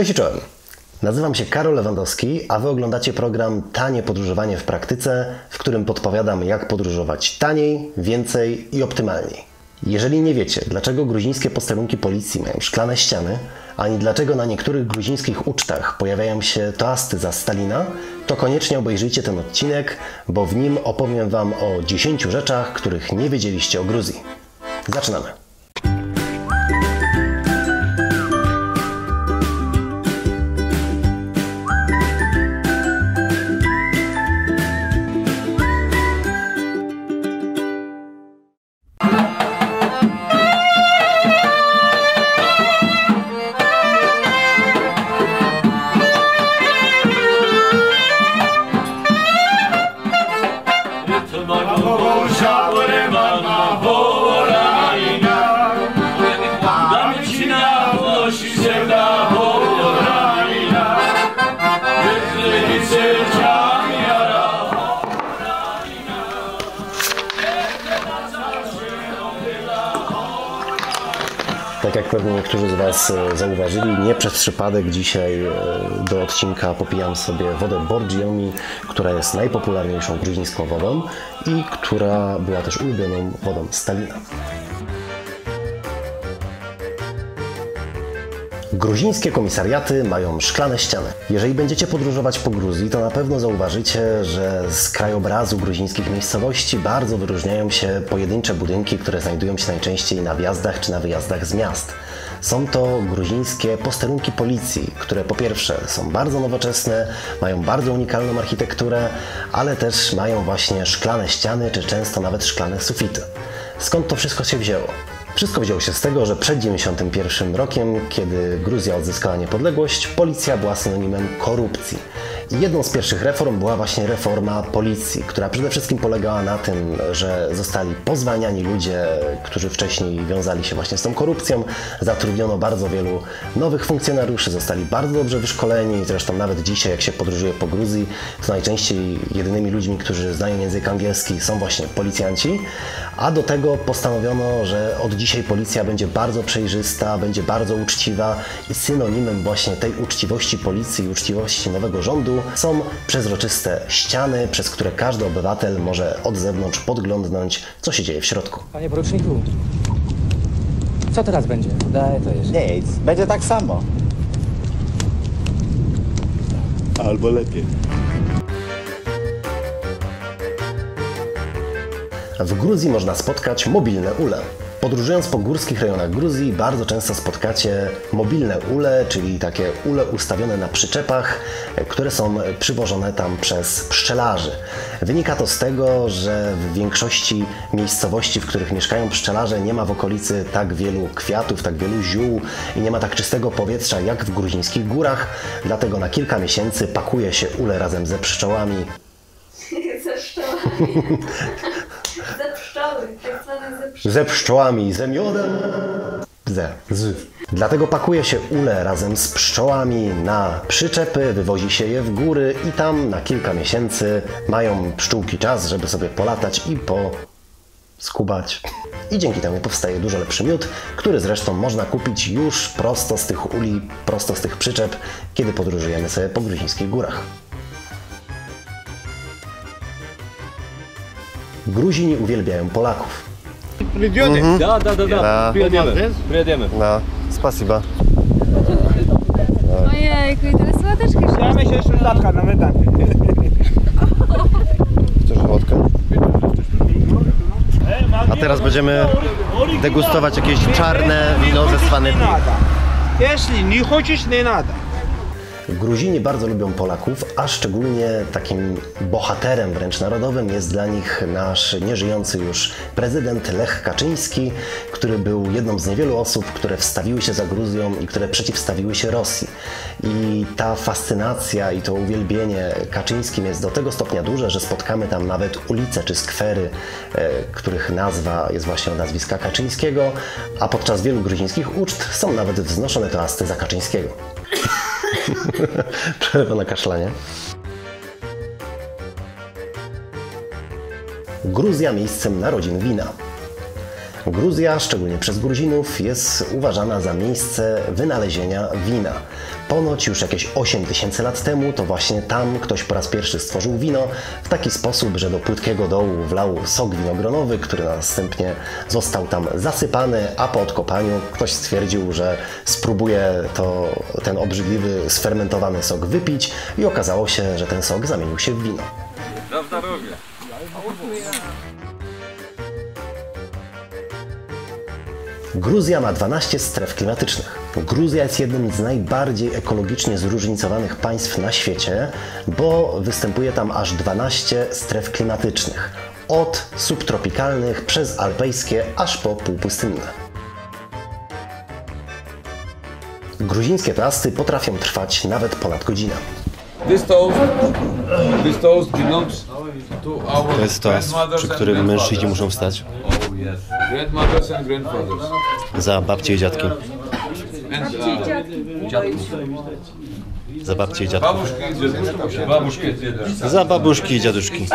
Cześć i czołem. Nazywam się Karol Lewandowski, a Wy oglądacie program Tanie Podróżowanie w Praktyce, w którym podpowiadam, jak podróżować taniej, więcej i optymalniej. Jeżeli nie wiecie, dlaczego gruzińskie posterunki policji mają szklane ściany, ani dlaczego na niektórych gruzińskich ucztach pojawiają się toasty za Stalina, to koniecznie obejrzyjcie ten odcinek, bo w nim opowiem Wam o 10 rzeczach, których nie wiedzieliście o Gruzji. Zaczynamy. Tak jak pewnie niektórzy z Was e, zauważyli, nie przez przypadek dzisiaj e, do odcinka popijam sobie wodę Borgiomi, która jest najpopularniejszą gruzińską wodą i która była też ulubioną wodą Stalina. Gruzińskie komisariaty mają szklane ściany. Jeżeli będziecie podróżować po Gruzji, to na pewno zauważycie, że z krajobrazu gruzińskich miejscowości bardzo wyróżniają się pojedyncze budynki, które znajdują się najczęściej na wjazdach czy na wyjazdach z miast. Są to gruzińskie posterunki policji, które po pierwsze są bardzo nowoczesne, mają bardzo unikalną architekturę, ale też mają właśnie szklane ściany czy często nawet szklane sufity. Skąd to wszystko się wzięło? Wszystko wzięło się z tego, że przed 91 rokiem, kiedy Gruzja odzyskała niepodległość, policja była synonimem korupcji. I jedną z pierwszych reform była właśnie reforma policji, która przede wszystkim polegała na tym, że zostali pozwaniani ludzie, którzy wcześniej wiązali się właśnie z tą korupcją. Zatrudniono bardzo wielu nowych funkcjonariuszy, zostali bardzo dobrze wyszkoleni. Zresztą nawet dzisiaj, jak się podróżuje po Gruzji, to najczęściej jedynymi ludźmi, którzy znają język angielski są właśnie policjanci. A do tego postanowiono, że od dzisiaj policja będzie bardzo przejrzysta, będzie bardzo uczciwa i synonimem właśnie tej uczciwości policji i uczciwości nowego rządu są przezroczyste ściany, przez które każdy obywatel może od zewnątrz podglądnąć, co się dzieje w środku. Panie poruczniku, co teraz będzie? Daj to jeszcze. Nic, będzie tak samo. Albo lepiej. W Gruzji można spotkać mobilne ule. Podróżując po górskich rejonach Gruzji bardzo często spotkacie mobilne ule, czyli takie ule ustawione na przyczepach, które są przywożone tam przez pszczelarzy. Wynika to z tego, że w większości miejscowości, w których mieszkają pszczelarze, nie ma w okolicy tak wielu kwiatów, tak wielu ziół i nie ma tak czystego powietrza jak w gruzińskich górach, dlatego na kilka miesięcy pakuje się ule razem ze pszczołami Ze pszczołami. Ze pszczoły, tak zwane ze pszczołami, ze miodem. Ze, z. Dlatego pakuje się ule razem z pszczołami na przyczepy, wywozi się je w góry i tam na kilka miesięcy mają pszczółki czas, żeby sobie polatać i po skubać. I dzięki temu powstaje dużo lepszy miód, który zresztą można kupić już prosto z tych uli, prosto z tych przyczep, kiedy podróżujemy sobie po gruzińskich górach. Gruzini uwielbiają Polaków. Przyjdziemy? Mhm. Da, da, da, da. Da. Przyjedziemy. Przyjedziemy. No, spasiba. Tak. Ojejku, i teraz słodeczki się. Ja myślę, że latka na metanty. Chcesz wodkę? A teraz będziemy degustować jakieś czarne wino ze Swanetii. Jeśli nie chcesz, nie nada. Gruzini bardzo lubią Polaków, a szczególnie takim bohaterem wręcz narodowym jest dla nich nasz nieżyjący już prezydent Lech Kaczyński, który był jedną z niewielu osób, które wstawiły się za Gruzją i które przeciwstawiły się Rosji. I ta fascynacja i to uwielbienie Kaczyńskim jest do tego stopnia duże, że spotkamy tam nawet ulice czy skwery, e, których nazwa jest właśnie od nazwiska Kaczyńskiego, a podczas wielu gruzińskich uczt są nawet wznoszone toasty za Kaczyńskiego. Przerwa na kaszlanie. Gruzja miejscem narodzin wina. Gruzja, szczególnie przez Gruzinów, jest uważana za miejsce wynalezienia wina. Ponoć już jakieś 8 tysięcy lat temu to właśnie tam ktoś po raz pierwszy stworzył wino w taki sposób, że do płytkiego dołu wlał sok winogronowy, który następnie został tam zasypany, a po odkopaniu ktoś stwierdził, że spróbuje to, ten obrzydliwy sfermentowany sok wypić i okazało się, że ten sok zamienił się w wino. Gruzja ma 12 stref klimatycznych. Gruzja jest jednym z najbardziej ekologicznie zróżnicowanych państw na świecie, bo występuje tam aż 12 stref klimatycznych. Od subtropikalnych przez alpejskie aż po półpustynne. Gruzińskie toasty potrafią trwać nawet ponad godzinę. This toast, this toast belongs to our To jest toast, przy którym mężczyźni muszą wstać. Grandmothers and grandfathers. Za babcie i dziadki. And uh, Za babcie i dziadki. babushki, dziadki. Za babuszki i dziaduszki.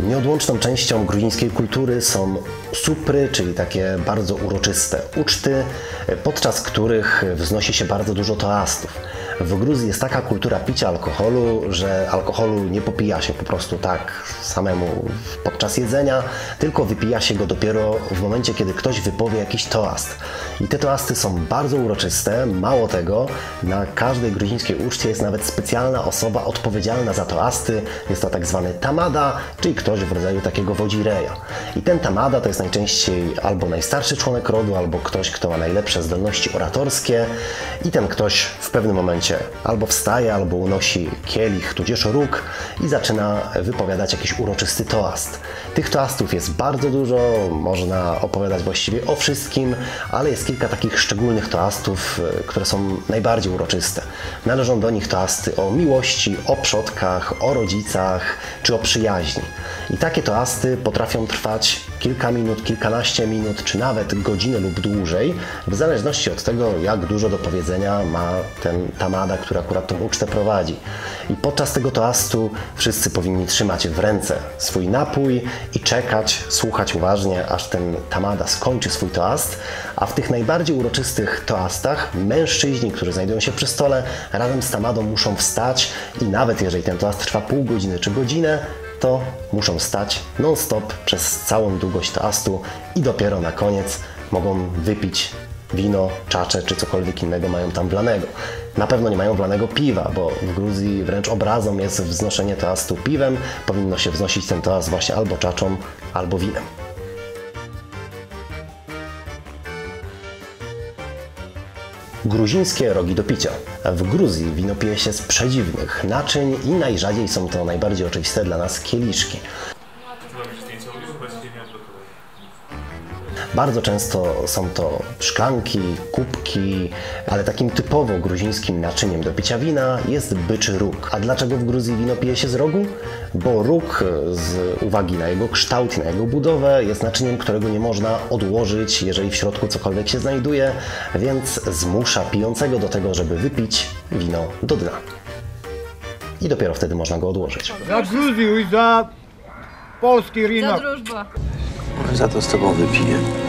Nieodłączną częścią gruzińskiej kultury są supry, czyli takie bardzo uroczyste uczty, podczas których wznosi się bardzo dużo toastów. W Gruzji jest taka kultura picia alkoholu, że alkoholu nie popija się po prostu tak samemu podczas jedzenia, tylko wypija się go dopiero w momencie, kiedy ktoś wypowie jakiś toast. I te toasty są bardzo uroczyste, mało tego, na każdej gruzińskiej uczcie jest nawet specjalna osoba odpowiedzialna za toasty, jest to tak zwany tamada, czyli ktoś w rodzaju takiego wodzireja. I ten tamada to jest najczęściej albo najstarszy członek rodu, albo ktoś, kto ma najlepsze zdolności oratorskie i ten ktoś w pewnym momencie albo wstaje, albo unosi kielich, tudzież róg i zaczyna wypowiadać jakiś uroczysty toast. Tych toastów jest bardzo dużo, można opowiadać właściwie o wszystkim, ale jest kilka takich szczególnych toastów, e, które są najbardziej uroczyste. Należą do nich toasty o miłości, o przodkach, o rodzicach czy o przyjaźni. I takie toasty potrafią trwać kilka minut, kilkanaście minut, czy nawet godzinę lub dłużej, w zależności od tego, jak dużo do powiedzenia ma ten tamada, który akurat tą ucztę prowadzi. I podczas tego toastu wszyscy powinni trzymać w ręce swój napój i czekać, słuchać uważnie, aż ten tamada skończy swój toast, a w tych najbardziej uroczystych toastach mężczyźni, którzy znajdują się przy stole, razem z tamadą muszą wstać i nawet jeżeli ten toast trwa pół godziny czy godzinę, to muszą stać non-stop przez całą długość toastu i dopiero na koniec mogą wypić wino, czacze czy cokolwiek innego mają tam wlanego. Na pewno nie mają wlanego piwa, bo w Gruzji wręcz obrazą jest wznoszenie toastu piwem. Powinno się wznosić ten toast właśnie albo czaczą, albo winem. Gruzińskie rogi do picia. W Gruzji wino pije się z przedziwnych naczyń i najrzadziej są to najbardziej oczywiste dla nas kieliszki. Bardzo często są to szklanki, kubki, ale takim typowo gruzińskim naczyniem do picia wina jest byczy róg. A dlaczego w Gruzji wino pije się z rogu? Bo róg z uwagi na jego kształt i na jego budowę jest naczyniem, którego nie można odłożyć, jeżeli w środku cokolwiek się znajduje, więc zmusza pijącego do tego, żeby wypić wino do dna. I dopiero wtedy można go odłożyć. Za Gruzję i za polski rynek. drużba. Za to z tobą wypiję.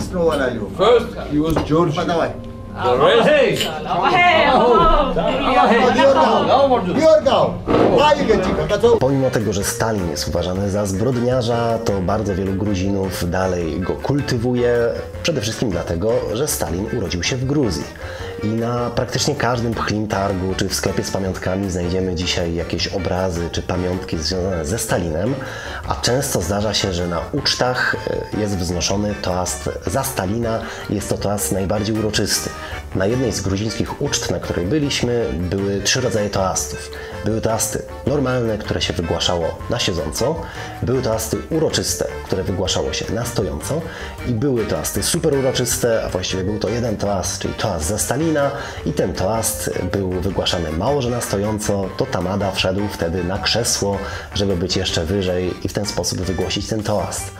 Znowu nalью. First, he was George. The rest? Pomimo tego, że Stalin jest uważany za zbrodniarza, to bardzo wielu Gruzinów dalej go kultywuje. Przede wszystkim dlatego, że Stalin urodził się w Gruzji. I na praktycznie każdym pchlim targu czy w sklepie z pamiątkami znajdziemy dzisiaj jakieś obrazy czy pamiątki związane ze Stalinem, a często zdarza się, że na ucztach e, jest wznoszony toast za Stalina. Jest to toast najbardziej uroczysty. Na jednej z gruzińskich uczt, na której byliśmy, były trzy rodzaje toastów. Były toasty normalne, które się wygłaszało na siedząco, były toasty uroczyste, które wygłaszało się na stojąco i były toasty super uroczyste, a właściwie był to jeden toast, czyli toast za Stalina i ten toast był wygłaszany mało, że na stojąco, to Tamada wszedł wtedy na krzesło, żeby być jeszcze wyżej i w ten sposób wygłosić ten toast.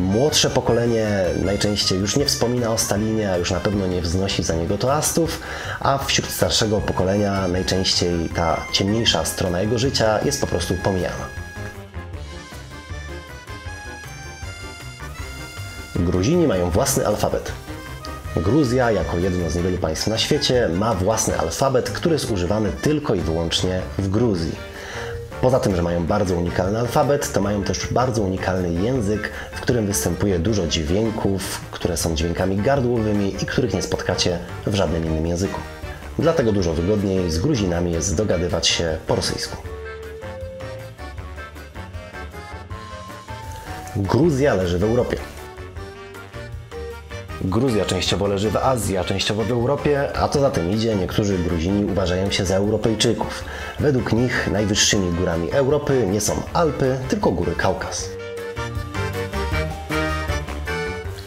Młodsze pokolenie najczęściej już nie wspomina o Stalinie, a już na pewno nie wznosi za niego toastów, a wśród starszego pokolenia najczęściej ta ciemniejsza strona jego życia jest po prostu pomijana. Gruzini mają własny alfabet. Gruzja, jako jedno z niewielu państw na świecie, ma własny alfabet, który jest używany tylko i wyłącznie w Gruzji. Poza tym, że mają bardzo unikalny alfabet, to mają też bardzo unikalny język, w którym występuje dużo dźwięków, które są dźwiękami gardłowymi i których nie spotkacie w żadnym innym języku. Dlatego dużo wygodniej z Gruzinami jest dogadywać się po rosyjsku. Gruzja leży w Europie. Gruzja częściowo leży w Azji, a częściowo w Europie, a co za tym idzie, niektórzy Gruzini uważają się za Europejczyków. Według nich najwyższymi górami Europy nie są Alpy, tylko góry Kaukaz.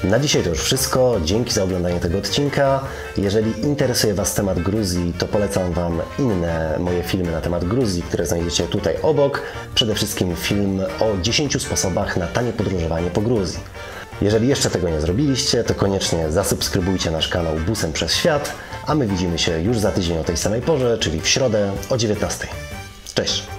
Na dzisiaj to już wszystko. Dzięki za oglądanie tego odcinka. Jeżeli interesuje Was temat Gruzji, to polecam Wam inne moje filmy na temat Gruzji, które znajdziecie tutaj obok. Przede wszystkim film o 10 sposobach na tanie podróżowanie po Gruzji. Jeżeli jeszcze tego nie zrobiliście, to koniecznie zasubskrybujcie nasz kanał Busem przez Świat, a my widzimy się już za tydzień o tej samej porze, czyli w środę o 19. Cześć!